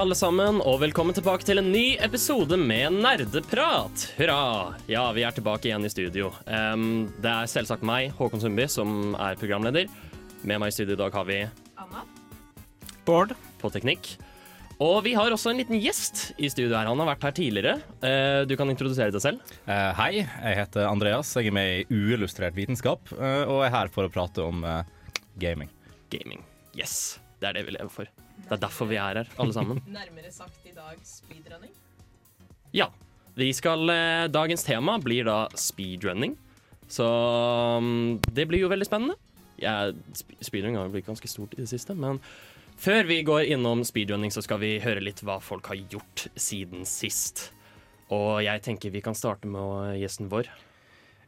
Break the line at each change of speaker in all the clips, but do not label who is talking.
Alle sammen, og velkommen tilbake til en ny episode med Nerdeprat. Hurra! Ja, vi er tilbake igjen i studio. Um, det er selvsagt meg, Håkon Sundby, som er programleder. Med meg i studio i dag har vi Anna.
Bård.
på teknikk. Og vi har også en liten gjest i studio her. Han har vært her tidligere. Uh, du kan introdusere deg selv.
Uh, hei, jeg heter Andreas. Jeg er med i Uillustrert vitenskap, uh, og er her for å prate om gaming.
Gaming. Yes, det er det vi lever for. Det er derfor vi er her, alle sammen.
Nærmere sagt i dag speedrunning.
Ja. Vi skal, eh, dagens tema blir da speedrunning. Så mm, det blir jo veldig spennende. Ja, speedrunning har jo blitt ganske stort i det siste, men før vi går innom speedrunning, så skal vi høre litt hva folk har gjort siden sist. Og jeg tenker vi kan starte med gjesten vår.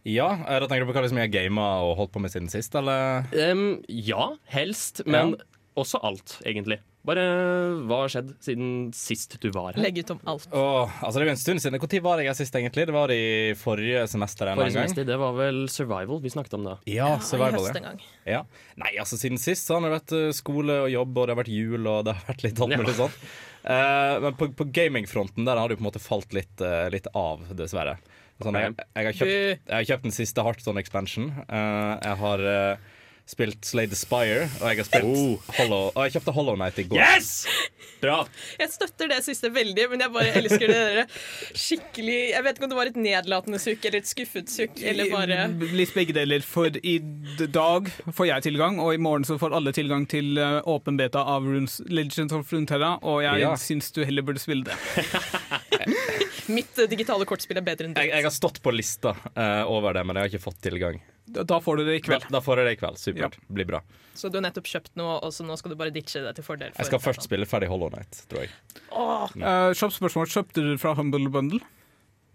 Ja, eh, da tenker du på hva liksom jeg har gama og holdt på med siden sist, eller?
Um, ja, helst, men også alt, egentlig. Bare hva har skjedd siden sist du var her?
Legg ut om alt.
Åh, altså det er jo en stund siden. Når var jeg her sist, egentlig? Det var i forrige semester en
Forrige
gang.
semester, det var vel Survival vi snakket om da.
Ja,
I
survival,
høst
ja.
en gang.
ja. Nei, altså siden sist så har det vært eh, skole og jobb, og det har vært jul, og det har vært litt alt
Ja.
sånt. Uh, men på, på gamingfronten der har det jo på en måte falt litt, uh, litt av, dessverre. Sånn, jeg, jeg, har kjøpt, jeg har kjøpt den siste Heartstone expansion. Uh, jeg har spilt Slay the Spire, og jeg har spilt Hollow Og jeg kjøpte Hollow Night i går.
Yes! Bra!
Jeg støtter det siste veldig, men jeg bare elsker det dere skikkelig Jeg vet ikke om det var et nedlatende sukk eller et skuffet sukk, eller bare
Litt begge deler. For i dag får jeg tilgang, og i morgen så får alle tilgang til eh, åpen beta av Runes, Legends of Runeterra, og jeg
Ja.
syns du heller burde spille det.
Mitt eh, digitale kortspill er bedre enn
Jeg,
ditt.
jeg har stått på lista uh, over det, men jeg har ikke fått tilgang.
Da da får du det i kveld.
da får dere det i kveld. Supert. Blir bra.
Så du har nettopp kjøpt noe, og så nå skal du bare ditche det til fordel for
Jeg skal først spille ferdig Hollow Night, tror jeg.
Uh, kjapt spørsmål. Kjøpte du fra Humble Bundle?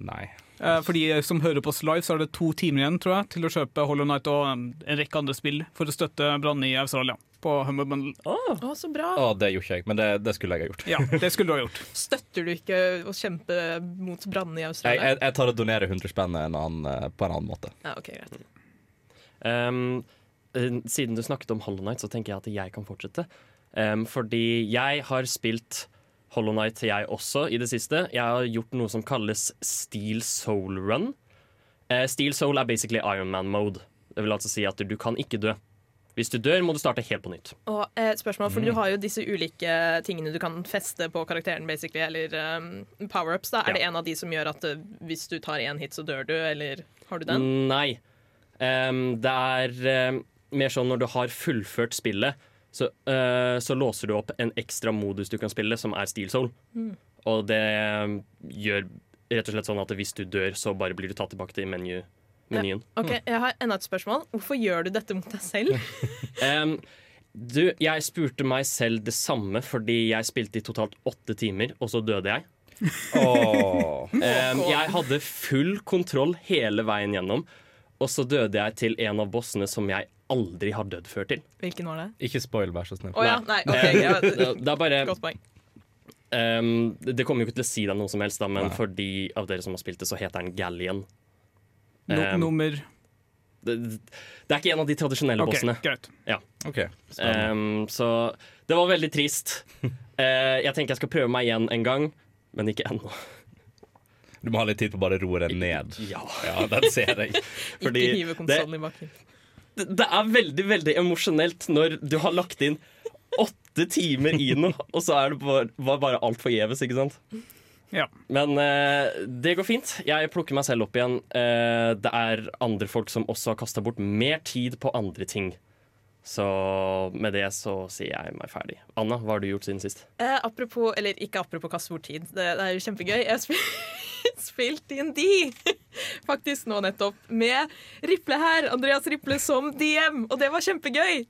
Nei.
Uh, for de som hører på oss live, så er det to timer igjen tror jeg, til å kjøpe Hollow Night og um, en rekke andre spill for å støtte brannene i Australia. På Humble Bundle.
Åh, så bra.
Åh, det gjorde ikke jeg, men det, det skulle jeg ha gjort.
Ja, det skulle du ha gjort.
Støtter du ikke å kjempe mot brannene i Australia?
jeg, jeg tar og donerer 100 spenn eh, på en annen måte.
Ja, ok, greit.
Um, siden du snakket om Hollow Knight, så tenker jeg at jeg kan fortsette. Um, fordi jeg har spilt Hollow Knight, jeg også, i det siste. Jeg har gjort noe som kalles Steel Soul Run. Uh, Steel Soul er basically Iron Man mode. Det vil altså si at du kan ikke dø. Hvis du dør, må du starte helt på nytt.
Og eh, et spørsmål, for Du har jo disse ulike tingene du kan feste på karakteren, basically, eller um, power-ups. Er Er det en av de som gjør at eh, hvis du tar én hit, så dør du, eller har du den?
Nei. Um, det er um, mer sånn når du har fullført spillet, så, uh, så låser du opp en ekstra modus du kan spille, som er Steel Soul. Og det um, gjør rett og slett sånn at hvis du dør, så bare blir du tatt tilbake til menu, menyen.
Ok, Jeg har enda et spørsmål. Hvorfor gjør du dette mot deg selv?
Um, du, jeg spurte meg selv det samme fordi jeg spilte i totalt åtte timer, og så døde jeg.
Åh.
Um, jeg hadde full kontroll hele veien gjennom, og så døde jeg til en av bossene som jeg aldri har dødd før til.
Hvilken var det?
Ikke spoil, vær så snill.
Oh, ja, nei, ok. Ja,
det er bare
godt poeng.
um, Det kommer jo ikke til å si deg noe som helst, da, men
Nei.
for de av dere som har spilt det, så heter den Galleon.
No,
Um,
nummer
Det, det er ikke en av de tradisjonelle
okay,
bossene.
greit.
OK. Okay,
Um, så det var veldig trist. uh, jeg tenker jeg skal prøve meg igjen en gang, men ikke ennå.
Du må ha litt tid på å bare roe deg ned.
Ja.
Ja, den ser jeg.
Fordi
Ikke hive konsollen i bakken.
det, det er veldig, veldig emosjonelt når du har lagt inn åtte timer i noe, og så er det bare, var bare alt forgjeves, ikke sant?
Ja.
Men eh, det går fint. Jeg plukker meg selv opp igjen. Eh, det er andre folk som også har kasta bort mer tid på andre ting. Så med det så sier jeg meg ferdig. Anna, hva har du gjort siden sist?
Eh, apropos, eller ikke apropos kaste bort tid, det, det er jo kjempegøy. Jeg spil spilt D&D faktisk nå nettopp med Riple her. Andreas Riple som DM, og det var kjempegøy.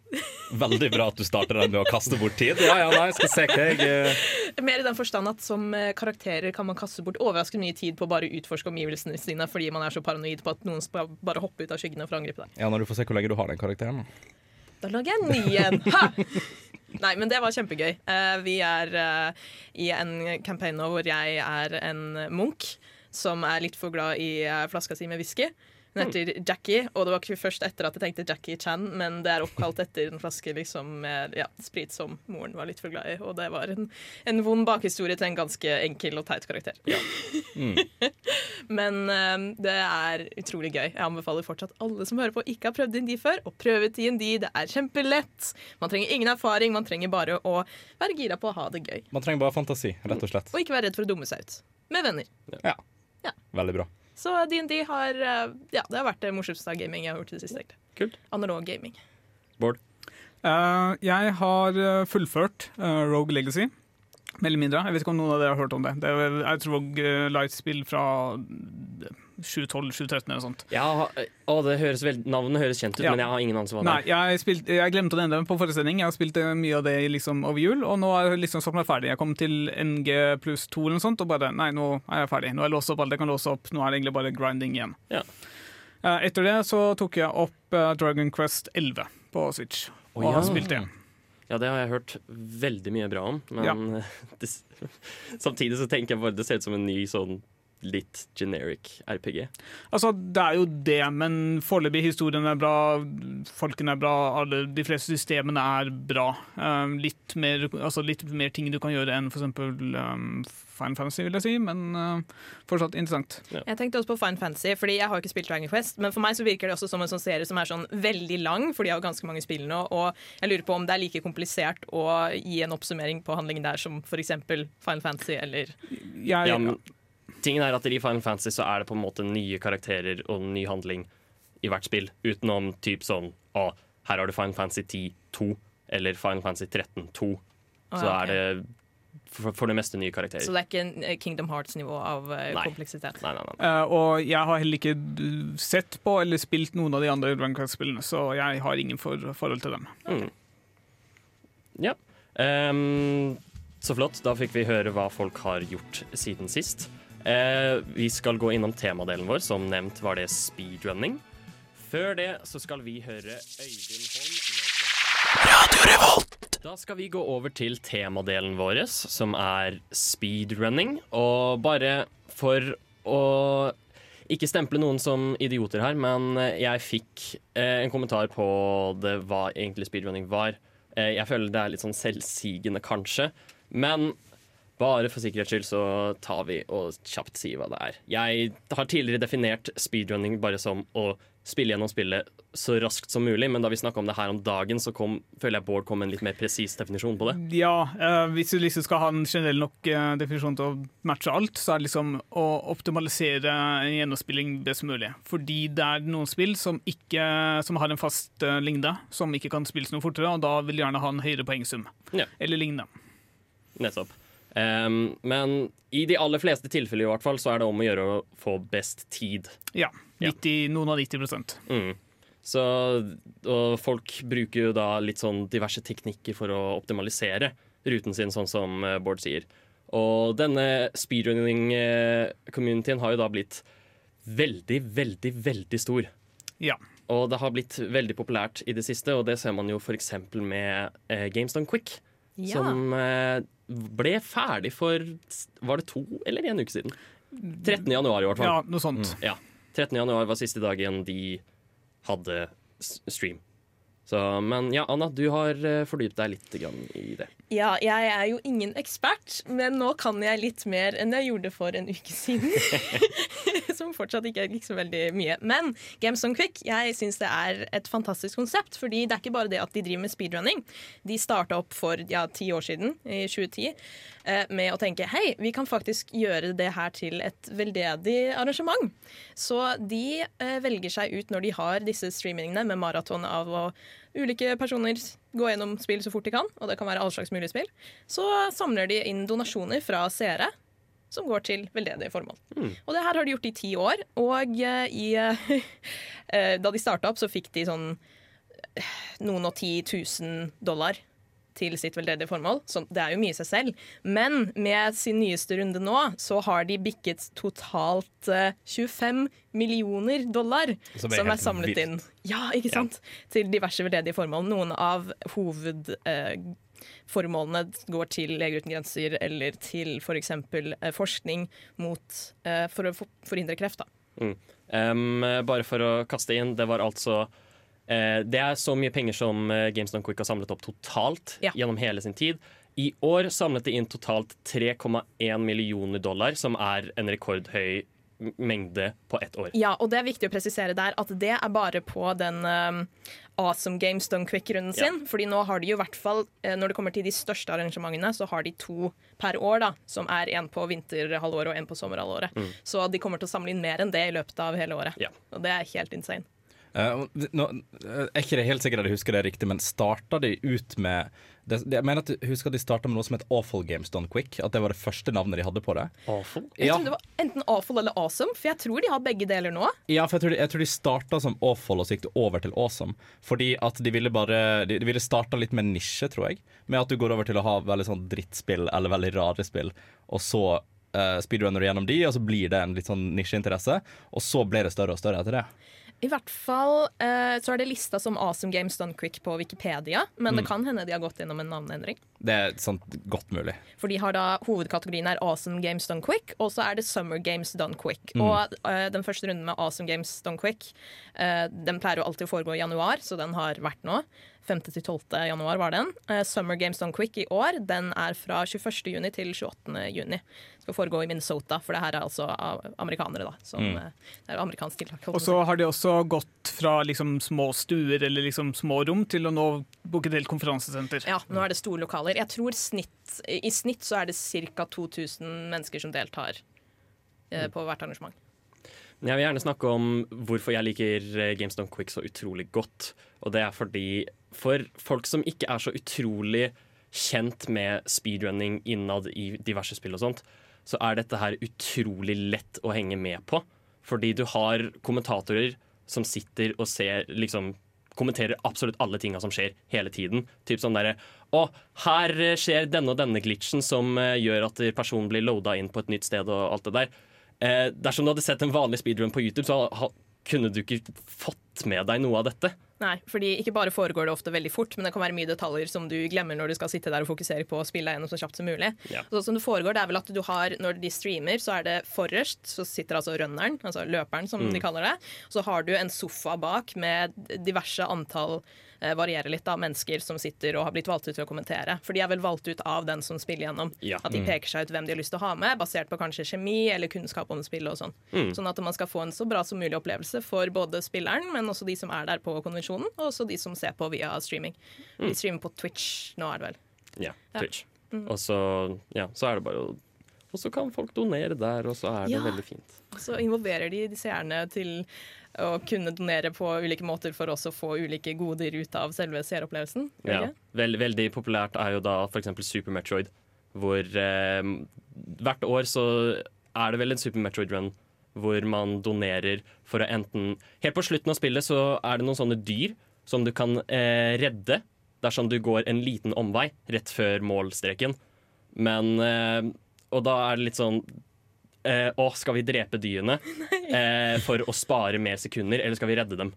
Veldig bra at du starter den med å kaste bort tid. Ja, ja, nei, skal se hva jeg eh,
Mer i den forstand at som eh, karakterer kan man kaste bort overraskende mye tid på å bare utforske omgivelsene sine fordi man er så paranoid på at noen skal bare hoppe ut av skyggene for å angripe deg.
Ja, Når du får se hvor lenge du har den karakteren. da.
Da lager jeg en ny en. Ha! Nei, men det var kjempegøy. Eh, vi er eh, i en campaign nå hvor jeg er en munk som er litt for glad i eh, flaska si med whisky. Hun heter Jackie, og det var ikke først etter at jeg tenkte Jackie Chan, men det er oppkalt etter en flaske liksom, med ja, sprit som moren var litt for glad i. Og det var en, en vond bakhistorie til en ganske enkel og teit karakter. men um, det er utrolig gøy. Jeg anbefaler fortsatt alle som hører på, ikke har prøvd D&D før, å prøve D&D. Det er kjempelett. Man trenger ingen erfaring, man trenger bare å være gira på å ha det gøy.
Man trenger bare fantasi, rett og slett.
Og ikke være redd for å dumme seg ut. Med venner.
Veldig bra.
Så D&D har eh, Ja, det har vært det morsomste av gaming jeg har gjort i det siste. egentlig.
Kult.
Analog gaming.
Bård?
Uh, jeg har eh, fullført uh, Rogue Legacy. Mer eller mindre. Jeg vet ikke om noen av dere har hørt om det. Det er et Rogue Light-spill fra 712-713 eller noe sånt.
Ja, å, det høres vel, Navnet høres kjent ut,
Ja.
men jeg har ingen anelse hva det
Nei,
er.
jeg, spilte, jeg glemte å nevne det på forestilling. Jeg har spilt eh, mye av det liksom over jul, og nå er jeg liksom satt meg ferdig. Jeg kom til NG pluss 2 eller noe sånt, og bare Nei, nå er jeg ferdig. Nå har jeg låst opp alt jeg kan låse opp. Nå er det egentlig bare grinding igjen.
Ja.
Eh, Etter det så tok jeg opp eh, Dragon Quest 11 på Switch, og
ja.
har spilt det.
Ja, det har jeg hørt veldig mye bra om, men det, samtidig så tenker jeg bare det ser ut som en ny sånn litt generic RPG.
Altså, det er jo det, men foreløpig historien er bra, folkene er bra, alle, de fleste systemene er bra. Um, litt, mer, altså litt mer ting du kan gjøre enn for eksempel um, Fine Fantasy, vil jeg si, men uh, fortsatt interessant.
Jeg tenkte også på Fine Fantasy, fordi jeg har ikke spilt Dragon Quest. Men for meg så virker det også som en sånn serie som er sånn veldig lang, for de har ganske mange spill nå. Og jeg lurer på om det er like komplisert å gi en oppsummering på handlingen der som f.eks. Final Fantasy eller
Jeg,
Ja, men tingen er at I Final Fantasy så er det på en måte nye karakterer og ny handling i hvert spill, utenom typ sånn Å, her har du Final Fantasy 10 2 eller Final Fantasy 13 2.
Å,
Så
ja,
er det for, for det meste nye karakterer.
Så det er ikke en eh, Kingdom Hearts-nivå av eh,
Nei.
kompleksitet.
Nei, nei, nei.
uh, og jeg har heller ikke sett på eller spilt noen av de andre Dragon Quest-spillene, så jeg har ingen for, forhold til dem.
Ja. Um, så flott. Da fikk vi høre hva folk har gjort siden sist. Eh, vi skal gå innom temadelen vår. Som nevnt var det speedrunning. Før det så skal vi høre Øyvind Holm med Da skal vi gå over til temadelen vår, som er speedrunning. Og bare for å ikke stemple noen som idioter her, men jeg fikk eh, en kommentar på det hva egentlig speedrunning var. Eh, jeg føler det er litt sånn selvsigende, kanskje. Men bare for sikkerhets skyld så tar vi og kjapt sier hva det er. Jeg har tidligere definert speedrunning bare som å spille gjennom spillet så raskt som mulig, men da vi snakka om det her om dagen, så kom, føler jeg Bård kom med en litt mer presis definisjon på det.
Ja, eh, hvis du liksom skal ha en generell nok eh, definisjon til å matche alt, så er det liksom å optimalisere en gjennomspilling best mulig. Fordi det er noen spill som, ikke, som har en fast eh, lengde, som ikke kan spilles noe fortere, og da vil de gjerne ha en høyere poengsum.
Ja.
Eller lignende.
Nettopp. Em, men i de aller fleste tilfeller i hvert fall, så er det om å gjøre å få best tid.
Ja.
Ja.
90, noen av 90
Mm. Så, og folk bruker jo da litt sånn diverse teknikker for å optimalisere ruten sin, sånn som eh, Bård sier. Og denne speedrunning-communityen har jo da blitt veldig, veldig, veldig stor.
Ja.
Og det har blitt veldig populært i det siste, og det ser man jo f.eks. med eh, Games Done Quick.
Ja.
Som eh, ble ferdig for Var det to eller en uke siden? 13. januar, i hvert fall.
ja, noe sånt.
Ja. 13. januar var siste dagen de hadde stream. Så, men ja, Anna, du har eh, fordypet deg litt i det.
Ja, jeg er jo ingen ekspert, men nå kan jeg litt mer enn jeg gjorde for en uke siden. Som fortsatt ikke er så veldig mye. Men Games on Quick jeg synes det er et fantastisk konsept. fordi det er ikke bare det at de driver med speedrunning. De starta opp for ja, ti år siden, i 2010, eh, med å tenke hei, vi kan faktisk gjøre det her til et veldedig arrangement. Så de eh, velger seg ut når de har disse streamingene med maraton av å ulike personer gå gjennom spill så fort de kan, og det kan være all slags mulige spill, så samler de inn donasjoner fra seere som går til veldedige formål. Og det her har de gjort i ti år, og eh, i, eh, da de starta opp, så fikk de sånn eh, noen og ti tusen dollar til sitt veldedige formål. Så det er jo mye i seg selv. Men med sin nyeste runde nå, så har de bikket totalt eh, 25 millioner dollar
Som
som
er
er, samlet
vilt.
inn Ja, ikke sant? Til diverse veldedige formål. Noen av hovedformålene går til Leger uten grenser eller til f.eks. Eh, forskning mot, eh, for å forhindre kreft. Da.
Um, bare for å kaste inn, det var altså eh, Det er så mye penger som eh, GameStone Quick har samlet opp totalt
Ja.
gjennom hele sin tid. I år samlet de inn totalt 3,1 millioner dollar, som er en rekordhøy mengde på ett år.
Ja, og det er viktig å presisere der at det er bare på den um, Awesome Games Done Quick-runden
Ja.
sin. Fordi nå har de jo i hvert fall, eh, når det kommer til de største arrangementene, så har de to per år, da. Som er en på vinterhalvåret og en på sommerhalvåret. Så de kommer til å samle inn mer enn det i løpet av hele året.
Ja.
Og det er helt insane.
Eh, nå, jeg er ikke det helt sikkert at jeg husker det riktig, men starta de ut med det, Jeg mener at jeg husker at de starta med noe som het Awful Games Done Quick. At det var det første navnet de hadde på det.
Awful.
Jeg
Ja,
trodde det var enten awful eller awesome, for jeg tror de har begge deler nå.
ja for jeg tror, de, jeg tror de starta som Awful, og så gikk det over til Awesome. Fordi at de ville bare De, de ville starta litt med nisje, tror jeg. Med at du går over til å ha veldig sånn drittspill eller veldig rare spill, og så uh, speedrunner du gjennom de, og så blir det en litt sånn nisjeinteresse. Og så ble det større og større etter det.
I hvert fall eh, så er det lista som Awesome Games Done Quick på Wikipedia, men det kan hende de har gått gjennom en navneendring.
Det er sånn godt mulig.
For de har da Hovedkategorien er Awesome Games Done Quick, og så er det Summer Games Done Quick. Og eh, den første runden med Awesome Games Done Quick eh, Den pleier jo alltid å foregå i januar, så den har vært nå. 5. til 12. januar var den. Eh, Summer Games Done Quick i år den er fra 21. juni til 28. juni. Skal foregå i Minnesota, for det her er altså amerikanere, da. Som, mm. det er amerikansk tiltak.
Og så har de også gått fra liksom små stuer eller liksom små rom til å nå booke til konferansesenter.
Ja, nå er det store lokaler. Jeg tror snitt, I snitt så er det ca. 2000 mennesker som deltar eh, på hvert arrangement.
Jeg vil gjerne snakke om hvorfor jeg liker Games GameStone Quick så utrolig godt. Og det er fordi for folk som ikke er så utrolig kjent med speedrunning innad i diverse spill og sånt, så er dette her utrolig lett å henge med på. Fordi du har kommentatorer som sitter og ser liksom kommenterer absolutt alle tinga som skjer hele tiden. Typ sånn derre Å, her skjer denne og denne glitchen som uh, gjør at personen blir loada inn på et nytt sted og alt det der. Uh, dersom du hadde sett en vanlig speedrun på YouTube, så ha, kunne du ikke fått med deg noe av dette.
Nei, fordi ikke bare foregår det ofte veldig fort, men det kan være mye detaljer som du glemmer når du skal sitte der og fokusere på å spille deg gjennom så kjapt som mulig.
Ja.
Så som det foregår, det er vel at du har, Når de streamer, så er det forrest så sitter altså runneren, altså løperen som de kaller det. Så har du en sofa bak med diverse antall eh, varierer litt da, mennesker som sitter og har blitt valgt ut til å kommentere. For de er vel valgt ut av den som spiller gjennom.
Ja.
At de peker seg ut hvem de har lyst til å ha med, basert på kanskje kjemi eller kunnskap om spillet og sånn. Sånn at man skal få en så bra som mulig opplevelse for både spilleren, men også de som er der på konvensjonen, og også de som ser på via streaming. Vi streamer på Twitch nå, er det vel.
Ja,
Ja.
Twitch. Og så, ja, så er det bare å Og så kan folk donere der, og så er det
Ja.
veldig fint.
Og Så involverer de seerne til å kunne donere på ulike måter for også å få ulike goder ut av selve seeropplevelsen. er
Ja.
ikke?
Vel, veldig populært er jo da f.eks. Super Metroid, hvor eh, hvert år så er det vel en Super Metroid-run hvor man donerer for å enten Helt på slutten av spillet så er det noen sånne dyr som du kan eh, redde dersom du går en liten omvei rett før målstreken. Men eh, Og da er det litt sånn eh, Å, skal vi drepe dyrene eh, for å spare mer sekunder, eller skal vi redde dem?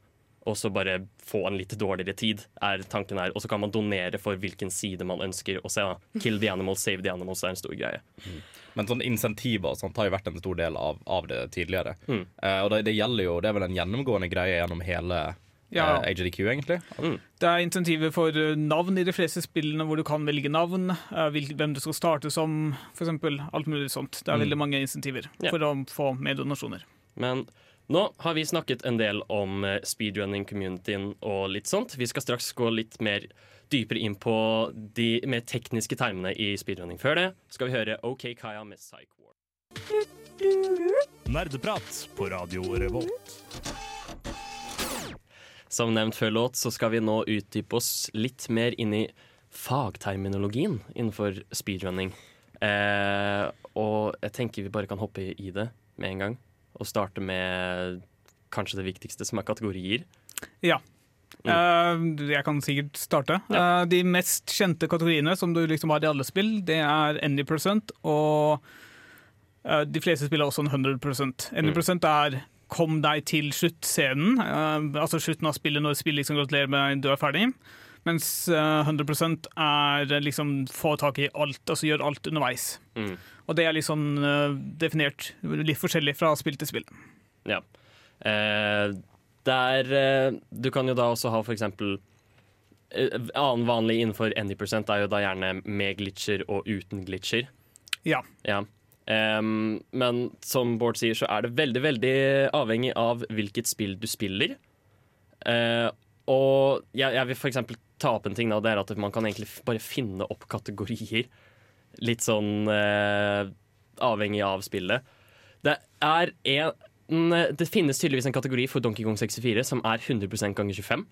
Og så bare få en litt dårligere tid, er tanken her. Og så kan man donere for hvilken side man ønsker å se. da. Kill the animals, save the animals er en stor greie.
Men sånne insentiver sånt har jo vært en stor del av, av det tidligere.
Mm.
Eh, og det, det gjelder jo, det er vel en gjennomgående greie gjennom hele
Ja.
eh, AJDQ, egentlig.
Det er insentiver for eh, navn i de fleste spillene hvor du kan velge navn, eh, hvem du skal starte som, f.eks. Alt mulig sånt. Det er
Mm.
veldig mange insentiver
yeah.
for å få mer donasjoner.
Men nå har vi snakket en del om eh, speedrunning-communityen og litt sånt. Vi skal straks gå litt mer dypere inn på de mer tekniske termene i speedrunning. Før det skal vi høre OK Kaya med Psych War.
Nerdeprat på Radio Revolt.
Som nevnt før låt, så skal vi nå utdype oss litt mer inn i fagterminologien innenfor speedrunning. Eh, og jeg tenker vi bare kan hoppe i det med en gang. Og starte med kanskje det viktigste, som er kategorier.
Ja. Uh, jeg kan sikkert starte. Uh, de mest kjente kategoriene som du liksom har i alle spill, det er any percent, og uh, de fleste spiller også en 100% Any percent er kom deg til sluttscenen, altså slutten av spillet når spillet liksom gratulerer med du er ferdig. Mens 100 er liksom få tak i alt, altså gjør alt underveis.
Mm.
Og det er liksom definert litt forskjellig fra spill til spill.
Ja. Eh, der eh, Du kan jo da også ha for eksempel eh, Annen vanlig innenfor any percent er jo da gjerne med glitcher og uten glitcher.
Ja.
ja. Um, men som Bård sier, så er det veldig veldig avhengig av hvilket spill du spiller. Uh, og jeg, jeg vil eksempel ta opp en ting, da, det er at man kan egentlig bare finne opp kategorier. Litt sånn eh, avhengig av spillet. Det er en det finnes tydeligvis en kategori for Donkey Kong 64 som er 100% ganger 25.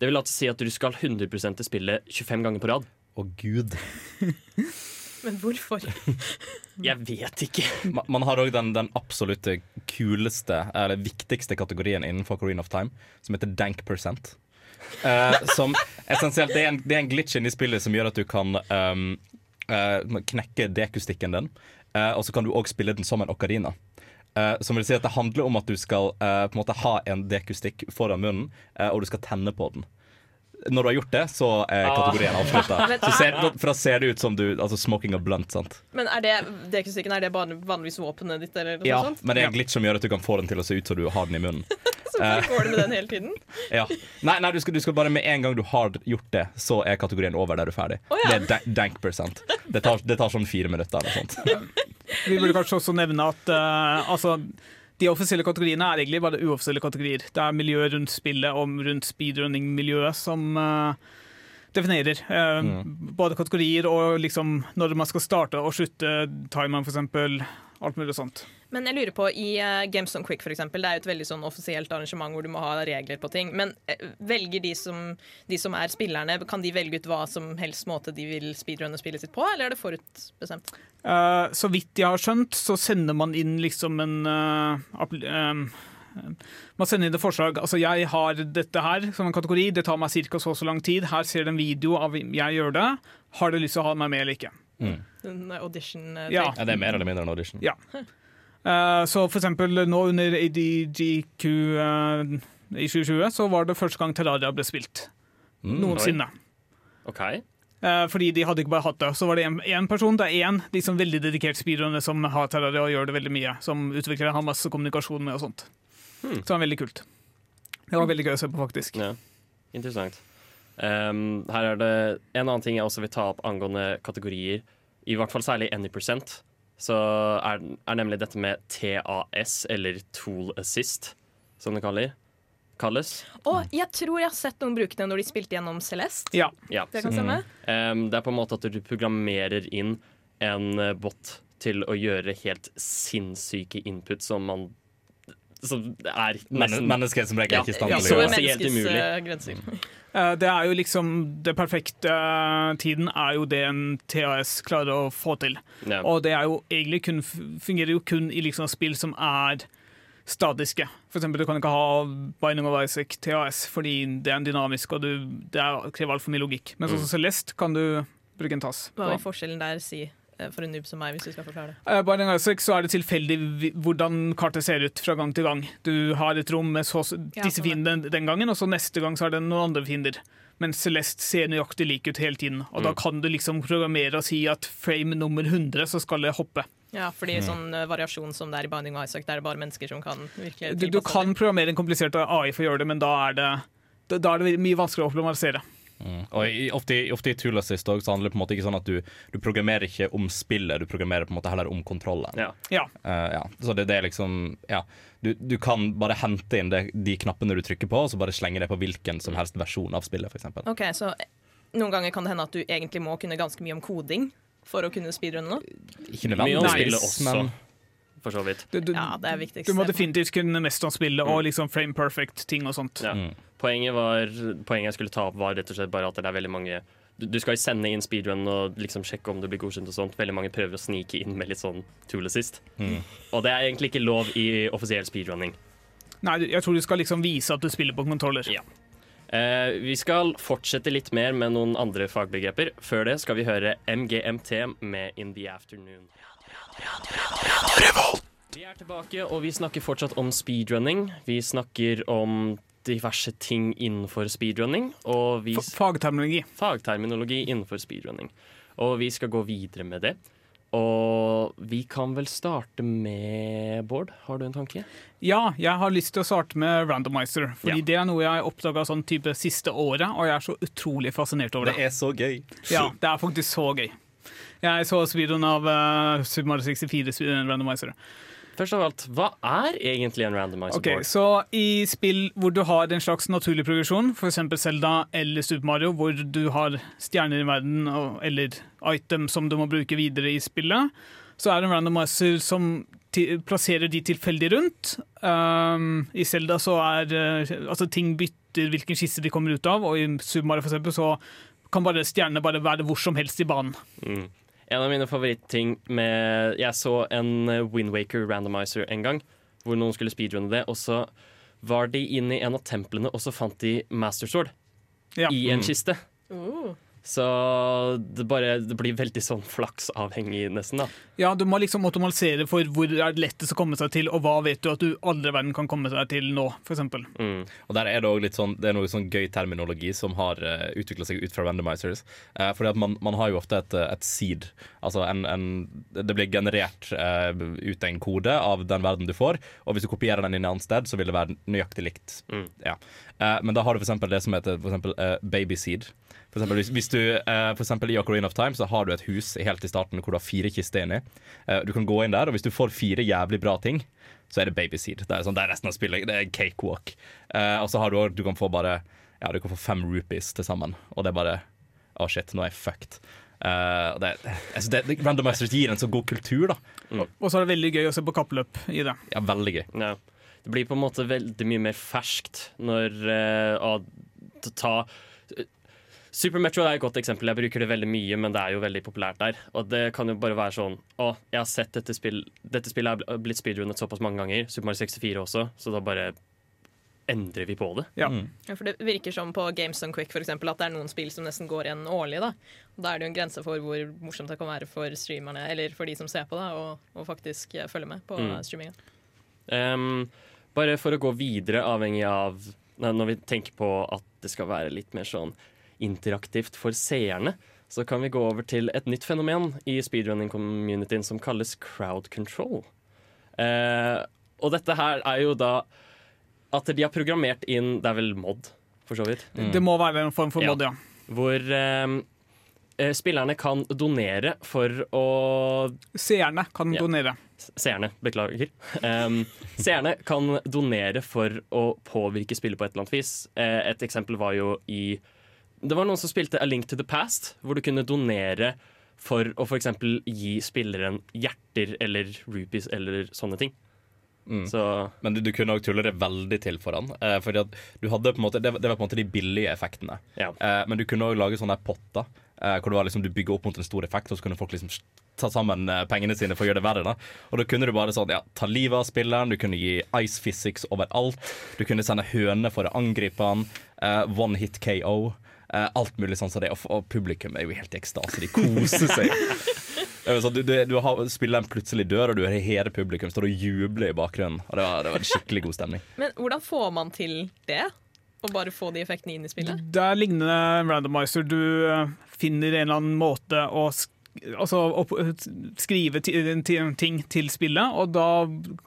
Det vil altså si at du skal 100 til spillet 25 ganger på rad.
Å gud.
Men hvorfor?
Jeg vet ikke.
Man, man har òg den, den absolutt kuleste, eller viktigste kategorien innenfor Coreen of Time, som heter dank percent. Uh, som essensielt det er, en, det er en glitch inni spillet som gjør at du kan um, uh, knekke dekustikken din. Uh, og så kan du òg spille den som en okarina. Uh, som vil si at Det handler om at du skal uh, på en måte ha en dekustikk foran munnen, uh, og du skal tenne på den. Når du har gjort det, så er ah. kategorien avslutta. For da ser det ut som du altså smoking a blunt. sant?
Men er det dekustikken er det vanligvis våpenet ditt? Eller
ja,
sånt?
men det er en glitch som gjør at du kan få den til å se ut som du har den i munnen.
så går du med den hele tiden?
ja. Nei, nei du, skal, du, skal, bare med en gang du har gjort det, så er kategorien over der du er ferdig.
Oh, ja.
Det er dank percent. Det tar, det tar sånn fire minutter eller sånt.
Vi burde kanskje også nevne at uh, altså, de offisielle kategoriene er egentlig bare uoffisielle kategorier. Det er miljøet rundt spillet og rundt speedrunning-miljøet som uh, definerer uh, mm. både kategorier og liksom når man skal starte og slutte timeren, f.eks. Alt mulig sånt.
Men jeg lurer på, i uh, Games on Quick for eksempel, det er jo et veldig sånn offisielt arrangement hvor du må ha regler på ting. Men uh, velger de som, de som, er spillerne, kan de velge ut hva som helst måte de vil speedrunne spillet sitt på, eller er det forutbestemt?
Uh, så vidt jeg har skjønt, så sender man inn liksom en uh, man sender inn et forslag. Altså, jeg har dette her som en kategori, det tar meg ca. så og så lang tid. Her ser du en video av jeg gjør det. Har du lyst til å ha meg med eller ikke?
Mm. En audition
ja.
ja. Det er mer eller mindre en audition.
Ja. Uh, så for eksempel nå under ADGQ uh, i 2020 så var det første gang Terraria ble spilt. Mm, Noensinne.
Okay.
uh, Fordi de hadde ikke bare hatt det. Så var det én person, det er én liksom veldig dedikert speedrunner som har Terraria og gjør det veldig mye. Som utvikler har masse kommunikasjon med og sånt. Hmm. Så det var veldig kult. Det var veldig gøy å se på, faktisk.
Ja. Interessant. Um, her er det en annen ting jeg også vil ta opp angående kategorier, i hvert fall særlig any percent så er, er, nemlig dette med TAS, eller Tool Assist, som det kaller. kalles.
Og jeg tror jeg har sett noen bruke det når de spilte gjennom Celeste.
Ja.
ja.
Det kan stemme.
Mm. Um, det er på en måte at du programmerer inn en eh, bot til å gjøre helt sinnssyke input som man som er
nesten Mennesker som regel ja, ikke i stand
til å gjøre. Helt umulig.
Eh, det er jo liksom Det perfekte eh, tiden er jo det en TAS klarer å få til. Ja. Og det er jo egentlig kun, fungerer jo kun i liksom spill som er statiske. For eksempel, du kan ikke ha Binding of Isaac TAS fordi det er en dynamisk og du, det krever altfor mye logikk. Men sånn som mm. Celeste kan du bruke en TAS.
Hva vil forskjellen der si? Eh, for en noob som meg, hvis du skal forklare det?
Uh, Binding Isaac så er det tilfeldig hvordan kartet ser ut fra gang til gang. Du har et rom med så, disse fiendene den, gangen, og så neste gang så er det noen andre fiender. Men Celeste ser nøyaktig lik ut hele tiden. Og mm. da kan du liksom programmere og si at frame nummer 100 så skal det hoppe.
Ja, fordi mm. sånn uh, variasjon som det er i Binding of Isaac, det er det bare mennesker som kan virkelig
Du, du kan programmere en komplisert AI for å gjøre det, men da er det, da er det mye vanskeligere å optimalisere.
Mm. Og ofte, ofte, i Tool Assist så handler det på en måte ikke sånn at du, du, programmerer ikke om spillet, du programmerer på en måte heller om kontrollen.
Ja. Ja.
Uh, ja. Så det, det, er liksom ja. du, du, kan bare hente inn det, de knappene du trykker på, og så bare slenge det på hvilken som helst versjon av spillet. Eksempel.
ok, så noen ganger kan det hende at du egentlig må kunne ganske mye om koding for å kunne speedrunne noe?
Ikke nødvendigvis,
mye om spillet også. Men for så vidt.
Du, du,
ja, det er viktigst.
Du må definitivt kunne mest om spillet mm. og liksom frame perfect ting og sånt.
Ja. Mm. Poenget, var, poenget jeg skulle ta opp, var rett og slett bare at det er veldig mange du, du skal sende inn speedrun og liksom sjekke om du blir godkjent. og sånt Veldig mange prøver å snike inn med litt sånn tool assist. Mm. Og det er egentlig ikke lov i offisiell speedrunning.
Nei, jeg tror du skal liksom vise at du spiller på kontroller.
Ja. Eh, vi skal fortsette litt mer med noen andre fagbegreper. Før det skal vi høre MGMT med In The Afternoon. Vi er tilbake, og vi snakker fortsatt om speedrunning. Vi snakker om diverse ting innenfor speedrunning. Og vi
fagterminologi.
fagterminologi innenfor speedrunning. Og vi skal gå videre med det. Og vi kan vel starte med Bård. Har du en tanke?
Ja, jeg har lyst til å starte med randomizer. Fordi
Ja.
det er noe jeg har oppdaga sånn type siste året, og jeg er så utrolig fascinert over det.
Det er så gøy.
Ja, det er faktisk så gøy. Jeg så videoen av uh, Super Mario 64 randomizer.
Først av alt, hva er egentlig en randomizer
Ok,
board?
Så i spill hvor du har en slags naturlig progresjon, f.eks. Zelda eller Super Mario, hvor du har stjerner i verden og, eller item som du må bruke videre i spillet, så er det en randomizer som plasserer de tilfeldig rundt. Um, I Zelda så er eh, altså ting bytter hvilken skisse de kommer ut av, og i Super Mario for eksempel, så kan bare stjernene bare være hvor som helst i banen.
Mm. En av mine favorittting med Jeg så en eh, Windwaker randomizer en gang, hvor noen skulle speedrunne det, og så var de inne i en av templene, og så fant de Master Sword
Ja.
i en kiste.
Uh.
Så det, bare, det blir veldig sånn flaksavhengig, nesten. da
Ja, du må liksom automatisere for hvor er det lettest å komme seg til, og hva vet du at du aldri i verden kan komme seg til nå, f.eks.
mm.
Og der er Det også litt sånn Det er noe sånn gøy terminologi som har uh, utvikla seg ut fra randomizers. Uh, fordi at man, man har jo ofte et, eh, et seed. Altså en, en Det blir generert uh, ut en kode av den verden du får, og hvis du kopierer den inn et annet sted, så vil det være nøyaktig likt.
Mm.
Ja. Uh, men da har du eksempel det som heter for eksempel, eh, baby seed. For eksempel, hvis, hvis du, uh, for eksempel I Ocarina of Time så har du et hus helt i starten hvor du har fire kister inni. Uh, du kan gå inn der, og hvis du får fire jævlig bra ting, så er det babyseed. Det er, sånn, det er resten av spillet. Det er cakewalk. Uh, og så har du òg du kan få bare Ja, du kan få fem rupees til sammen, og det er bare Å, shit, nå er jeg fucked. Uh, det, altså det, det, randomizers gir en så god kultur, da.
Og så er det veldig gøy å se på kappløp i det.
Ja, veldig gøy.
Ja. Det blir på en måte veldig mye mer ferskt når uh, å ta Super Metro er et godt eksempel. Jeg bruker det veldig mye, men det er jo veldig populært der. Og det kan jo bare være sånn Å, jeg har sett dette spill Dette spillet er blitt speedrunnet såpass mange ganger. Super Mario 64 også, så da bare endrer vi på det.
Ja.
Ja, for Det virker som på Games on Quick for eksempel, at det er noen spill som nesten går igjen årlig. Da Og Da er det jo en grense for hvor morsomt det kan være for streamerne, eller for de som ser på, da, og, og faktisk følger følge med på
Mm.
mm. streaminga.
Um, bare for å gå videre, avhengig av Når vi tenker på at det skal være litt mer sånn interaktivt for seerne, så kan vi gå over til et nytt fenomen i speedrunning-communityen som kalles crowd control. Eh, og dette her er jo da at de har programmert inn Det er vel mod, for så vidt.
Det må være en form for mod, ja.
Hvor eh, eh, spillerne kan donere for å
Seerne kan
Ja.
donere.
Seerne, beklager. Um, seerne kan donere for å påvirke spillet på et eller annet vis. Eh, et eksempel var jo i Det var noen som spilte A Link to the Past, hvor du kunne donere for å f.eks. gi spilleren hjerter eller rupees eller sånne ting.
Mm.
Så
Men du, du kunne òg tulle det veldig til for han. Eh, fordi at du hadde på en måte, det, var- det var på en måte de billige effektene.
ja.
Eh, men du kunne òg lage sånne potter. Eh, hvor liksom, Du bygger opp mot en stor effekt, og så kunne folk liksom ta sammen eh, pengene sine for å gjøre det verre. da Og da kunne du bare sånn, ja, ta livet av spilleren, du kunne gi ice physics overalt. Du kunne sende høner for å angripe han. Eh, one hit KO. Eh, alt mulig sånn som det. Og, og publikum er jo helt i ekstase. De koser seg. Er sånn, du, du, du har, spilleren plutselig dør, og du hører hele publikum står og jubler i bakgrunnen. Og det var, det var en skikkelig god stemning.
Men hvordan får man til det? Å bare få de effektene inn i spillet?
Det er lignende randomizer. Du eh, finner en eller annen måte å altså, å skrive ti- ti- ting til spillet, og da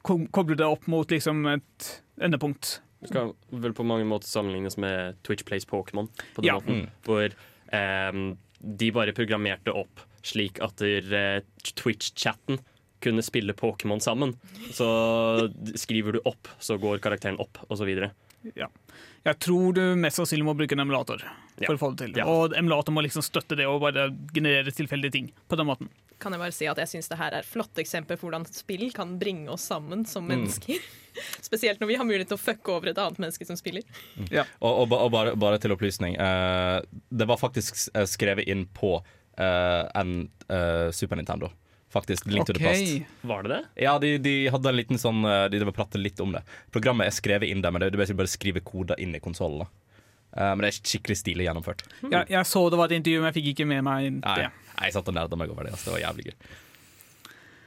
kobler du det opp mot liksom et endepunkt.
Det skal vel på mange måter sammenlignes med Twitch Plays Pokémon. På den
Ja.
måten, Hvor ehm, de bare programmerte opp slik at eh, Twitch-chatten kunne spille Pokémon sammen. Så skriver du opp, så går karakteren opp, osv.
Jeg tror du mest sannsynlig må bruke en emulator
Ja.
for å få det til.
Ja.
Og emulator må liksom støtte det og bare generere tilfeldige ting på den måten.
Kan jeg bare si at jeg syns det her er et flott eksempel på hvordan spill kan bringe oss sammen som mennesker. Spesielt når vi har mulighet til å fucke over et annet menneske som spiller.
Og, og, og bare, bare til opplysning. Uh, det var faktisk eh, skrevet inn på uh, en uh, Super Nintendo. Faktisk Link to the Past.
Var det det?
Ja, de, de hadde en liten sånn De, de pratet litt om det. Programmet er skrevet inn der, men det er bare å skrive koder inn i konsollen. Uh, men det er skikkelig stilig gjennomført.
Ja, jeg så det var et intervju, men jeg fikk ikke med meg
Nei, jeg satt og nerda meg over det. Altså. Det var jævlig gøy.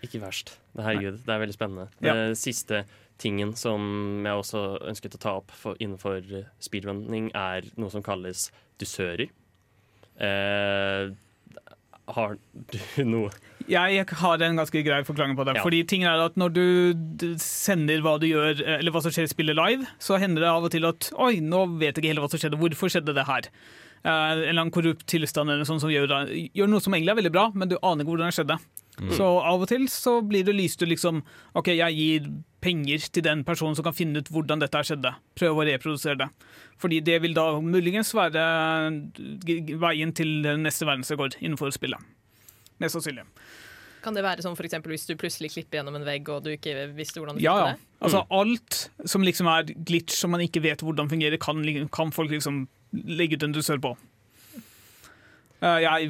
Ikke verst. Herregud, det er veldig spennende.
Ja.
Det siste tingen som jeg også ønsket å ta opp for, innenfor speedrunning, er noe som kalles dusører. Eh, har du noe
Jeg har en ganske grei forklaring på det.
Ja.
Fordi ting er at Når du sender hva du gjør, eh, eller hva som skjer i spillet live, så hender det av og til at Oi, nå vet jeg ikke helt hva som skjedde. Hvorfor skjedde det her? Uh, en eller annen korrupt tilstand eller sånn som gjør, gjør noe som egentlig er veldig bra, men du aner ikke hvordan det skjedde. Så av og til så blir det lyst ut liksom OK, jeg gir penger til den personen som kan finne ut hvordan dette skjedde. Prøve å reprodusere det. Fordi det vil da muligens være g- veien til neste verdensrekord innenfor spillet. Mest sannsynlig.
Kan det være sånn for eksempel hvis du plutselig klipper gjennom en vegg og du ikke visste hvordan du
Ja, ja.
det?
Altså alt som liksom er glitch som man ikke vet hvordan fungerer, kan, kan folk liksom legge ut en dusør på. Eh, jeg,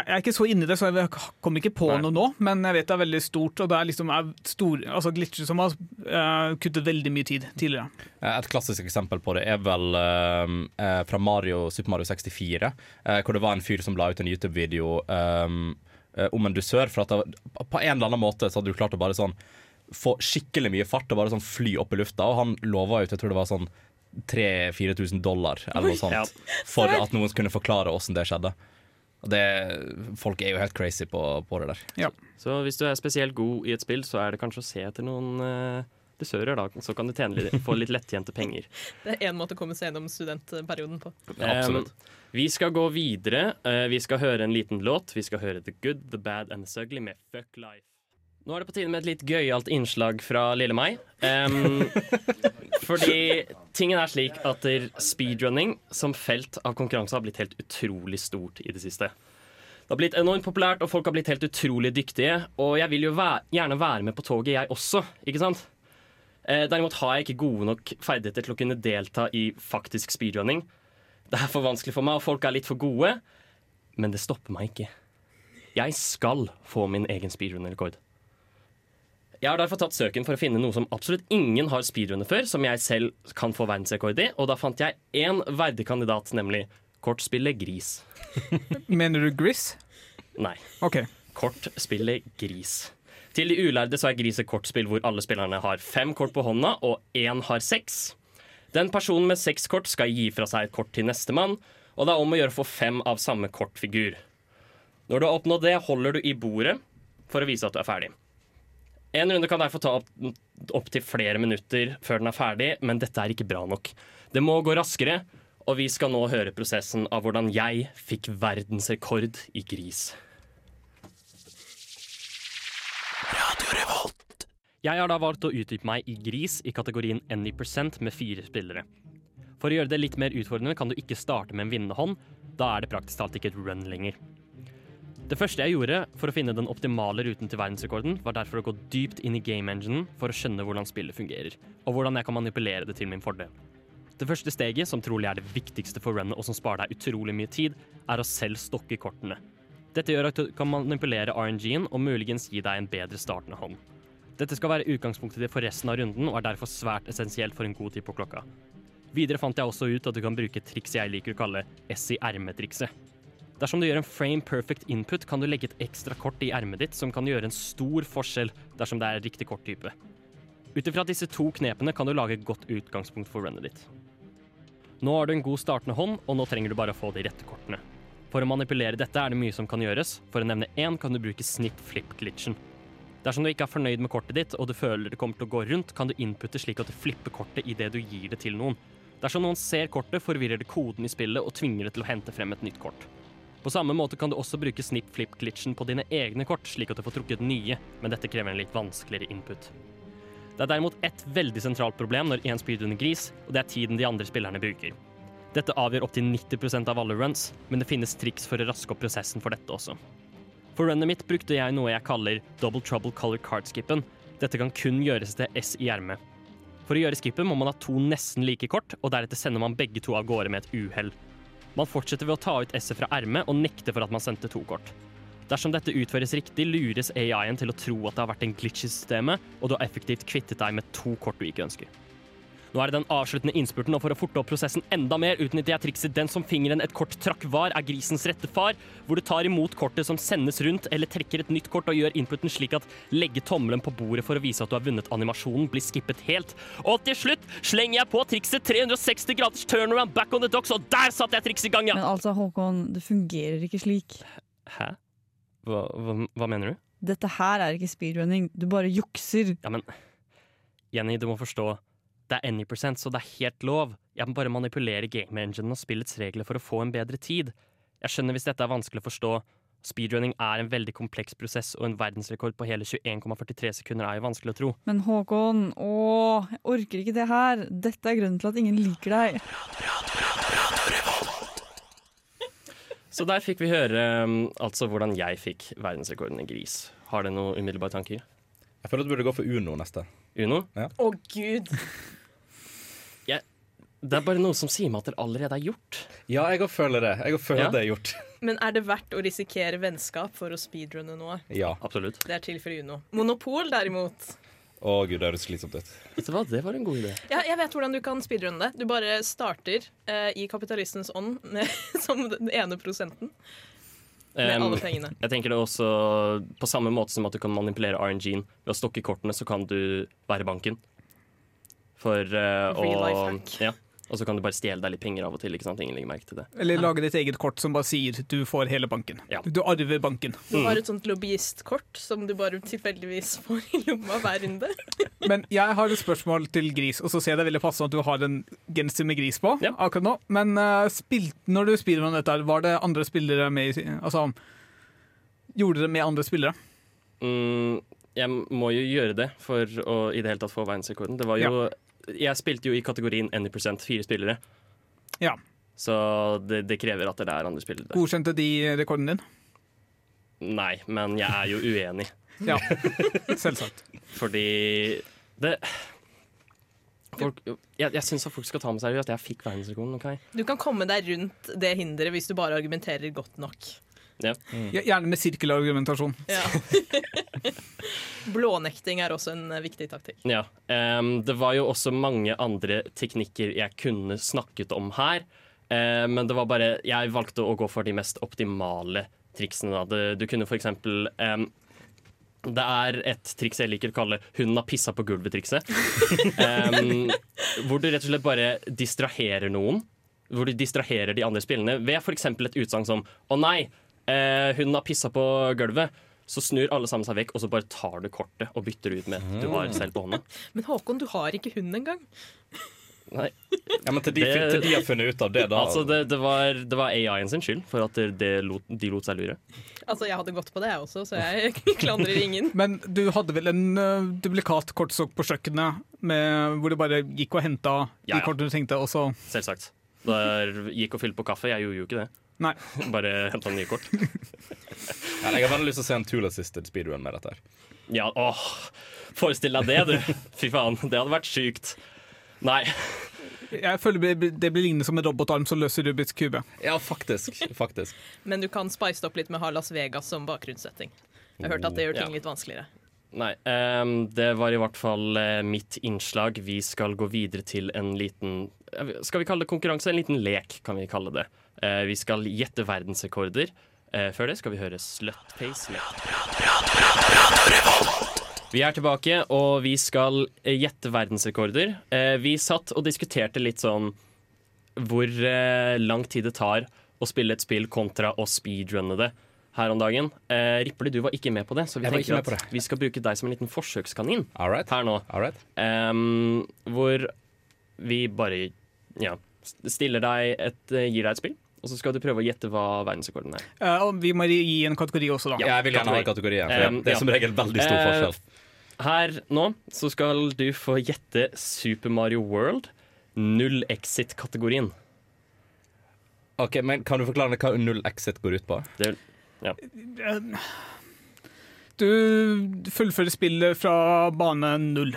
er ikke så inni det, så jeg kommer ikke på
Nei.
noe nå, men jeg vet det er veldig stort, og det er liksom stor, altså glitcher som har eh, kuttet veldig mye tid tidligere.
Eh, Et klassisk eksempel på det er vel eh, fra Mario, Super Mario 64, eh, hvor det var en fyr som la ut en YouTube-video eh, om en dusør. For at det, på en eller annen måte så hadde du klart å bare sånn få skikkelig mye fart og bare sånn fly opp i lufta. Og han lova ut, jeg tror det var sånn 3000-4000 dollar eller noe sånt, for at noen kunne forklare åssen det skjedde. Og det, folk er jo helt crazy på, på det der.
Så hvis du er spesielt god i et spill, så er det kanskje å se etter noen uh, dusører, da. Så kan du tjene litt, få litt lettjente penger.
Det er én måte å komme seg gjennom studentperioden på.
Absolutt.
Um, vi skal gå videre. Uh, vi skal høre en liten låt. Vi skal høre The Good, The Bad and The Ugly med Fuck Life. Nå er det på tide med et litt gøyalt innslag fra lille meg. Um, fordi tingen er slik at speedrunning som felt av konkurranse har blitt helt utrolig stort i det siste. Det har blitt enormt populært, og folk har blitt helt utrolig dyktige. Og jeg vil jo væ gjerne være med på toget, jeg også, ikke sant? Eh, derimot har jeg ikke gode nok ferdigheter til å kunne delta i faktisk speedrunning. Det er for vanskelig for meg, og folk er litt for gode. Men det stopper meg ikke. Jeg skal få min egen speedrunner-rekord. Jeg har derfor tatt søken for å finne noe som absolutt ingen har speedrunnet før, som jeg selv kan få verdensrekord i, og da fant jeg én verdig kandidat, nemlig kortspillet Gris.
Mener du Gris?
Nei.
OK.
Kortspillet Gris. Til de ulærde så er Gris et kortspill hvor alle spillerne har fem kort på hånda, og én har seks. Den personen med seks kort skal gi fra seg et kort til nestemann, og det er om å gjøre å få fem av samme kortfigur. Når du har oppnådd det, holder du i bordet for å vise at du er ferdig. En runde kan derfor ta opp, opp til flere minutter før den er ferdig, men dette er ikke bra nok. Det må gå raskere, og vi skal nå høre prosessen av hvordan jeg fikk verdensrekord i gris. Jeg har da valgt å utdype meg i gris i kategorien Any percent med fire spillere. For å gjøre det litt mer utfordrende kan du ikke starte med en vinnende hånd. Da er det praktisk talt ikke et run lenger. Det første jeg gjorde for å finne den optimale ruten til verdensrekorden, var derfor å gå dypt inn i game enginen for å skjønne hvordan spillet fungerer, og hvordan jeg kan manipulere det til min fordel. Det første steget, som trolig er det viktigste for runnet og som sparer deg utrolig mye tid, er å selv stokke kortene. Dette gjør at du kan manipulere RNG-en og muligens gi deg en bedre startende hånd. Dette skal være utgangspunktet ditt for resten av runden og er derfor svært essensielt for en god tid på klokka. Videre fant jeg også ut at du kan bruke et triks jeg liker å kalle S i ermet-trikset. Dersom du gjør en frame perfect input, kan du legge et ekstra kort i ermet ditt som kan gjøre en stor forskjell dersom det er riktig korttype. Ut ifra disse to knepene kan du lage et godt utgangspunkt for runnet ditt. Nå har du en god startende hånd, og nå trenger du bare å få de rette kortene. For å manipulere dette er det mye som kan gjøres. For å nevne én kan du bruke snip flip-glitchen. Dersom du ikke er fornøyd med kortet ditt, og du føler det kommer til å gå rundt, kan du inputte slik at du flipper kortet idet du gir det til noen. Dersom noen ser kortet, forvirrer det koden i spillet og tvinger det til å hente frem et nytt kort. På samme måte kan du også bruke snip flip-glitchen på dine egne kort, slik at du får trukket nye, men dette krever en litt vanskeligere input. Det er derimot ett veldig sentralt problem når én speedrunner gris, og det er tiden de andre spillerne bruker. Dette avgjør opptil 90% av alle runs, men det finnes triks for å raske opp prosessen for dette også. For runnet mitt brukte jeg noe jeg kaller double trouble color card-skippen. Dette kan kun gjøres til S i ermet. For å gjøre skippen må man ha to nesten like kort, og deretter sender man begge to av gårde med et uhell. Man fortsetter ved å ta ut S-et fra ermet og nekte for at man sendte to kort. Dersom dette utføres riktig, lures AI-en til å tro at det har vært en glitch i systemet, og du har effektivt kvittet deg med to kort du ikke ønsker. Nå er det den avsluttende innspurten, og for å forte opp prosessen enda mer utnytter jeg trikset 'den som fingeren et kort trakk var, er grisens rette far', hvor du tar imot kortet som sendes rundt, eller trekker et nytt kort og gjør inputen slik at legge tommelen på bordet for å vise at du har vunnet animasjonen, blir skippet helt. Og til slutt slenger jeg på trikset 360 graders turnaround back on the docks, og der satte jeg trikset i gang, ja!
Men altså, Håkon, det fungerer ikke slik.
Hæ? Hva, hva, hva mener du?
Dette her er ikke speedrunning, du bare jukser.
Ja, men Jenny, du må forstå. Det er any percent, så det er helt lov. Jeg må bare manipulere game-enginen og spillets regler for å få en bedre tid. Jeg skjønner hvis dette er vanskelig å forstå. Speedrunning er en veldig kompleks prosess, og en verdensrekord på hele 21,43 sekunder er jo vanskelig å tro.
Men Håkon, åh, jeg orker ikke det her. Dette er grunnen til at ingen liker deg.
Så der fikk vi høre um, altså hvordan jeg fikk verdensrekorden i gris. Har det noen umiddelbare tanker?
Jeg føler at du burde gå for Uno neste.
Uno?
Å, gud!
Det er bare noe som sier meg at det allerede er gjort.
Ja, jeg òg føler det. Jeg føler
Ja.
det er gjort.
Men er det verdt å risikere vennskap for å speedrunne noe?
Ja.
Absolutt.
Det er tilfellet Uno. Monopol, derimot.
Å gud, det høres slitsomt ut.
Vet du hva, det var en god idé.
Ja, jeg vet hvordan du kan speedrunne det. Du bare starter eh, i kapitalistens ånd med, som den ene prosenten med
Um,
alle pengene.
Jeg tenker det også På samme måte som at du kan manipulere RNG-en ved å stokke kortene, så kan du være banken. For uh, å ja. Og så kan du bare stjele deg litt penger av og til. ikke sant? Ingen legger merke til det.
Eller lage ditt eget kort som bare sier du får hele banken.
Ja.
Du arver banken.
Du har et sånt lobbyistkort som du bare tilfeldigvis får i lomma hver runde.
Men jeg har et spørsmål til Gris, og så ser jeg det veldig passende at du har en genser med gris på
Ja.
akkurat nå. Men uh, spilt, når du spiller med dette, var det andre spillere med i Altså Gjorde dere med andre spillere?
Mm, jeg må jo gjøre det for å i det hele tatt få verdensrekorden. Det var jo Jeg spilte jo i kategorien any percent, fire spillere.
Ja.
Så det, det krever at det er andre spillere.
Godkjente de rekorden din?
Nei, men jeg er jo uenig.
Ja, selvsagt.
Fordi det folk, Jeg, jeg syns folk skal ta med seriøst. Jeg fikk verdensrekorden. Okay?
Du kan komme deg rundt det hinderet hvis du bare argumenterer godt nok.
Ja, Gjerne med sirkelargumentasjon.
Ja. Blånekting er også en eh, viktig taktikk.
Ja. Um, det var jo også mange andre teknikker jeg kunne snakket om her. Uh, men det var bare Jeg valgte å gå for de mest optimale triksene. Da. Du kunne for eksempel em, det er et triks jeg liker å kalle 'hun har pissa på gulvet'-trikset. um, hvor du rett og slett bare distraherer noen. Hvor du distraherer de andre spillene ved f.eks. et utsagn som 'Å nei, eh, hunden har pissa på gulvet'. Så snur alle sammen seg vekk, og så bare tar du kortet og bytter ut med et du har selv på hånda.
Men Håkon, du har ikke hund engang.
Nei,
Ja, men til de,
Det-
til de har funnet ut av det, da
altså det, det, var, det var AI-en sin skyld for at det, det lot, de lot seg lure.
Altså, Jeg hadde gått på det, jeg også, så jeg klandrer ingen.
Men du hadde vel en uh, duplikat kortstokk på kjøkkenet med, hvor du bare gikk og henta
Ja,
de
ja.
kortene du tenkte, og så
Selvsagt. Der gikk og fylte på kaffe. Jeg gjorde jo ikke det.
Nei.
Bare henta nye kort.
ja, Jeg har veldig lyst til å se en tool-assisted speedrun med dette. her
Ja, åh, Forestill deg det, du. Fy faen, det hadde vært sykt. Nei.
Jeg føler det, blir lignende som en robotarm som løser Rubiks kube.
Ja, faktisk. faktisk
Men du kan spice det opp litt med å ha Las Vegas som bakgrunnssetting. Jeg har hørt at det gjør ting
Ja.
litt vanskeligere.
Nei, um, det var i hvert fall eh, mitt innslag. Vi skal gå videre til en liten Skal vi kalle det konkurranse? En liten lek, kan vi kalle det. Eh, vi skal gjette verdensrekorder. Eh, før det skal vi høre Slutpace Vi er tilbake, og vi skal eh, gjette verdensrekorder. Vi satt og diskuterte litt sånn hvor lang tid det tar å spille et spill kontra å speedrunne det her om dagen. Eh, du var ikke med på det, så vi
Jeg
tenker at vi skal bruke deg som en liten forsøkskanin
right.
her nå.
Right.
Hvor vi bare ja, stiller deg et, gir deg et spill, og så skal du prøve å gjette hva verdensrekorden er.
Uh, og vi må gi en kategori også, da.
Ja, jeg vil gjerne ha kategorien, for
Um,
det er
ja.
som regel veldig stor
Eh,
forskjell.
Her nå så skal du få gjette Super Mario World null exit-kategorien.
Ok, men Kan du forklare hva null exit går ut på?
Det,
Du fullfører spillet fra bane null.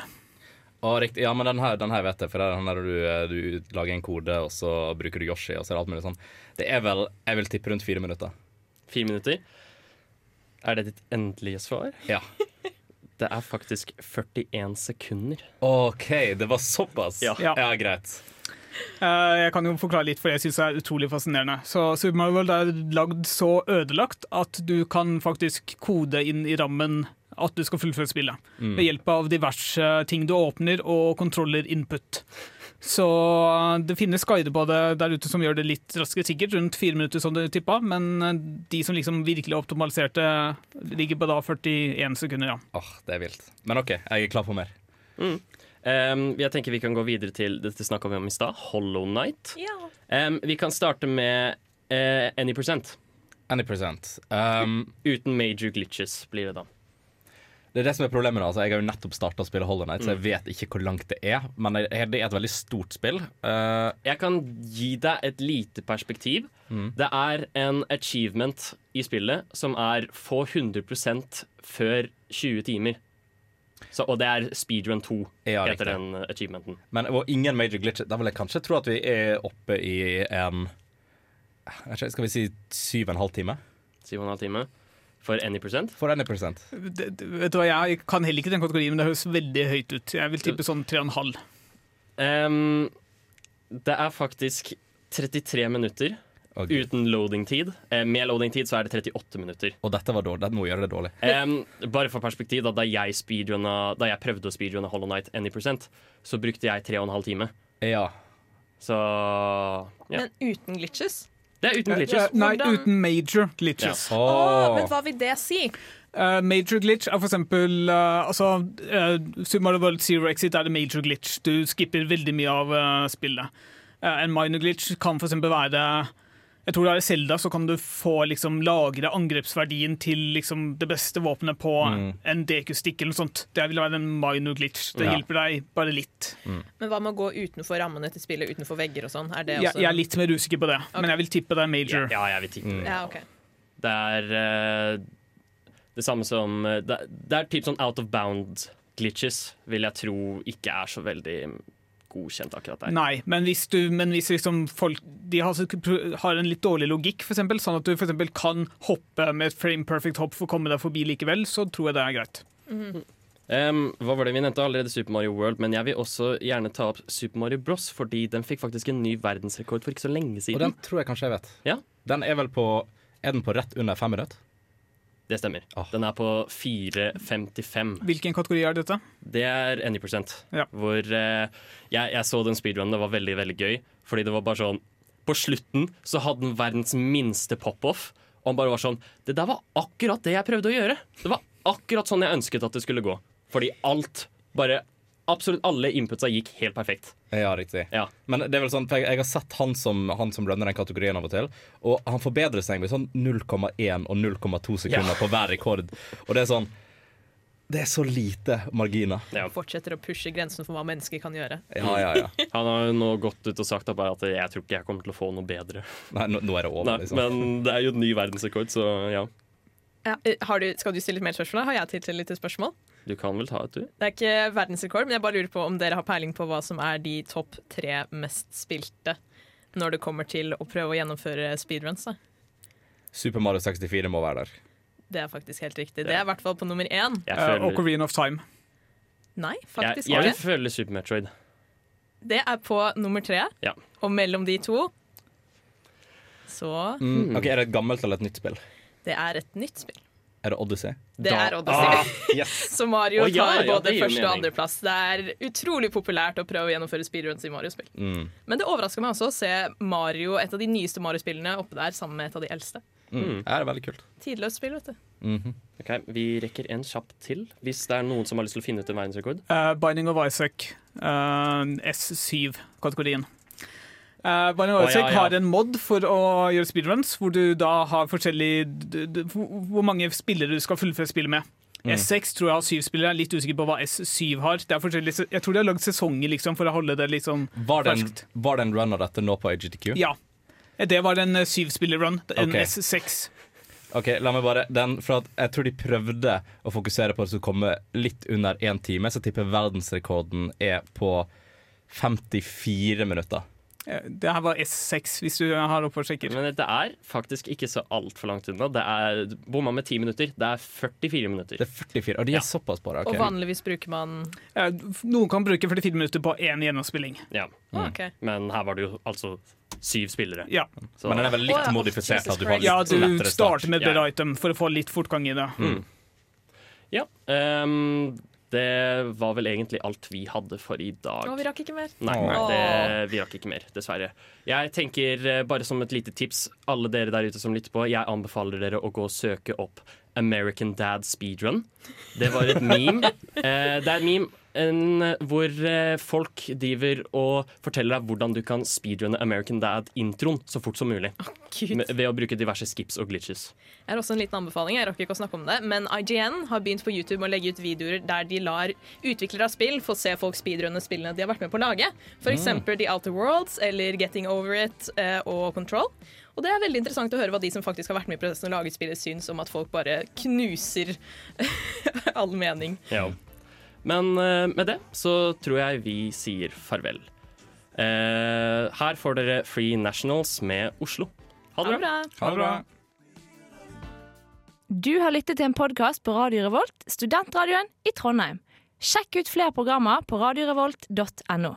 Å, riktig. Ja, men den her, den her vet jeg, for det er den der du, eh, du lager en kode, og så bruker du Yoshi, og så er det alt mulig sånn. Det er vel, jeg vil tippe rundt fire minutter.
fire minutter. Er det ditt endelige svar?
Ja.
Det er faktisk 41 sekunder.
OK, det var såpass?
Ja.
Ja.
ja greit.
Eh, jeg kan jo forklare litt, for jeg syns det er utrolig fascinerende. Så Super Mario World er lagd så ødelagt at du kan faktisk kode inn i rammen at du skal fullføre spillet. Ved hjelp av diverse ting du åpner og kontroller input. Så det finnes guider på det der ute som gjør det litt raskere, sikkert rundt fire minutter som du tippa, men eh, de som liksom virkelig optimaliserte, ligger på da 41 sekunder, ja.
Åh, det er vilt. Men OK, jeg er klar for mer.
Um, jeg tenker Vi kan gå videre til dette snakka vi om i stad, Hollow Night.
Ja.
Um, vi kan starte med uh, Any Percent.
Any percent. Um,
Uten major glitches blir det da.
Det er det som er problemet. Altså, jeg har jo nettopp starta å spille Hollow Night, så jeg
Mm.
vet ikke hvor langt det er. Men det er et veldig stort spill. Uh,
Jeg kan gi deg et lite perspektiv.
Mm.
Det er en achievement i spillet som er få 100% før 20 timer. Så, og det er speedrun 2,
Ja, riktig.
den achievementen.
men og ingen major glitch. Da vil jeg kanskje tro at vi er oppe i en ikke, Skal vi si syv og en halv time?
7,5 time for any percent.
For any percent.
Det, det, vet du hva, Jeg kan heller ikke den kategorien, men det høres veldig høyt ut. Jeg vil tippe sånn 3,5.
Um, det er faktisk 33 minutter
okay.
Uten loading-tid. Eh, med loading-tid så er det 38 minutter.
Og dette var dårlig. Nå gjør det dårlig.
Um, bare for perspektiv, da, da, jeg da jeg prøvde å speedrunne Hollow Night Any Percent, så brukte jeg tre og en halv time.
Ja.
Så ja.
Men uten glitches?
Det er uten glitches.
Nei,
Hvordan-
uten major glitches.
Å,
Oh.
men hva vil det si?
Uh, major glitch er for eksempel eh, altså, uh, Super Mario World Zero Exit er det major glitch. Du skipper veldig mye av uh, spillet. Eh, en minor glitch kan for eksempel være Jeg tror det er i Zelda, så kan du få liksom, lagre angrepsverdien til liksom, det beste våpenet på
Mm.
en DQ-stikk eller noe sånt. Det vil være en minor glitch. Det
Ja.
hjelper deg bare litt.
Men hva med å gå utenfor rammene til spillet, utenfor vegger og sånn? Er det
Jeg,
også
jeg er litt mer usikker på det, men jeg vil tippe det er major.
Ja, jeg vil tippe det.
Ja, okay.
Det er uh, det samme som eh, Det, det er typ sånn out of bound glitches, vil jeg tro ikke er så veldig godkjent akkurat der.
Nei, men hvis, du, men hvis liksom folk de har, har en litt dårlig logikk, f.eks., sånn at du for kan hoppe med et frame perfect hopp for å komme deg forbi likevel, så tror jeg det er greit.
Em, hva var det Vi nevnte allerede Super Mario World, men jeg vil også gjerne ta opp Super Mario Bros. Fordi den fikk faktisk en ny verdensrekord for ikke så lenge siden.
Og den tror jeg kanskje jeg vet.
Ja.
Den er vel på Er den på rett under fem minutter?
Det stemmer.
Oh.
Den er på 4,55.
Hvilken kategori er dette?
Det er any percent.
Ja.
Hvor eh, jeg, jeg så den speedrunnen, det var veldig veldig gøy. Fordi det var bare sånn På slutten så hadde den verdens minste pop-off. Og han bare var sånn Det der var akkurat det jeg prøvde å gjøre. Det var akkurat sånn jeg ønsket at det skulle gå. Fordi alt bare Absolutt alle inputsa gikk helt perfekt.
Ja, riktig.
Ja.
Men det er vel sånn, for jeg, jeg har sett han som, han som runner den kategorien av og til, og han forbedrer seg med sånn 0,1 og 0,2 sekunder
Ja.
på hver rekord. Og det er sånn Det er så lite marginer.
Ja.
Fortsetter å pushe grensen for hva mennesker kan gjøre.
Ja, ja, ja.
Han har jo nå gått ut og sagt at jeg tror ikke jeg kommer til å få noe bedre.
Nei, nå, nå er det over,
Nei,
liksom.
men det er jo en ny verdensrekord, så ja.
Ja. eh, Har du, skal du stille litt mer spørsmål? Har jeg tid til litt spørsmål?
Du kan vel ta et, du?
Det er ikke verdensrekord, men jeg bare lurer på om dere har peiling på hva som er de topp tre mest spilte når det kommer til å prøve å gjennomføre speedruns. da.
Super Mario 64 må være der.
Det er faktisk helt riktig. Det er i hvert fall på nummer én.
Føler...
Uh,
føler,
Ocarina of Time.
Nei,
jeg,
faktisk
jeg jeg
ikke.
føle Super Metroid.
Det er på nummer tre.
Ja.
Og mellom de to så
Mm. Ok, Er det et gammelt eller et nytt spill?
Det er et nytt spill.
Er det Odyssey?
Det
Da-
er Odyssey.
Ah, yes.
Så Mario
oh, ja,
tar både
ja,
første og andreplass. Det er utrolig populært å prøve å gjennomføre speedruns i Mario-spill.
Mm.
Men det overrasker meg også å se Mario, et av de nyeste Mario-spillene oppe der sammen med et av de eldste.
Mm. Ja, det er veldig kult.
Tidløst spill, vet du.
Mhm.
Ok, Vi rekker en kjapp til, hvis det er noen som har lyst til å finne ut en verdensrekord.
Uh, Binding of Isaac, uh, S7-kategorien. Uh, Binding of Isaac
ja, ja.
har en mod for å gjøre speedruns, hvor du da har forskjellig Hvor mange spillere du skal fullføre spillet med.
Mm.
S6 tror jeg har syv spillere. Jeg er litt usikker på hva S7 har. Det er jeg tror de har lagd sesonger liksom, for å holde det litt sånn
Var, det en,
Ferskt.
var det en run av dette nå på AGTQ?
Ja. Det var en uh, syvspiller-run. En
okay.
S6.
Ok, la meg bare den, For at jeg tror de prøvde å fokusere på det som kommer litt under én time, så tipper verdensrekorden er på 54 minutter.
Eh, Det her var S6, hvis du har oppe og sjekker.
Men det er faktisk ikke så altfor langt unna. Det er bomma med 10 minutter. Det er 44 minutter.
Det er 44, og de er
Ja.
såpass på det.
Og vanligvis bruker man
Eh, Noen kan bruke 44 minutter på én gjennomspilling.
Ja.
Mm. Okay.
Men her var det jo altså syv spillere.
Ja,
Så,
Men den er vel litt
oh, ja.
modifisert? At du har litt
ja du starter med et
ja.
item for å få litt fortgang i det.
ja. ehm, det var vel egentlig alt vi hadde for i dag.
Å, vi rakk ikke mer.
Nei,
nei
det, vi rakk ikke mer, dessverre. Jeg tenker eh, bare som et lite tips, alle dere der ute som lytter på, jeg anbefaler dere å gå og søke opp American Dad Speedrun. Det var et meme. Eh, det er et meme en, hvor eh, folk driver og forteller deg hvordan du kan speedrunne American Dad-introen så fort som mulig.
Oh,
Med, ved å bruke diverse skips og glitches.
Jeg har også en liten anbefaling. Jeg rakk ikke å snakke om det, men IGN har begynt på YouTube å legge ut videoer der de lar utviklere av spill få se folk speedrunne spillene de har vært med på å lage. F.eks. The Outer Worlds eller Getting Over It eh, og Control. Og det er veldig interessant å høre hva de som faktisk har vært med i prosessen og laget spillet, syns om at folk bare knuser all mening.
Ja. Men eh, med det så tror jeg vi sier farvel. Eh, her får dere Free Nationals med Oslo. Ha det bra.
Ha det bra.
Du har lyttet til en podkast på Radio Revolt, studentradioen i Trondheim. Sjekk ut flere programmer på radiorevolt.no.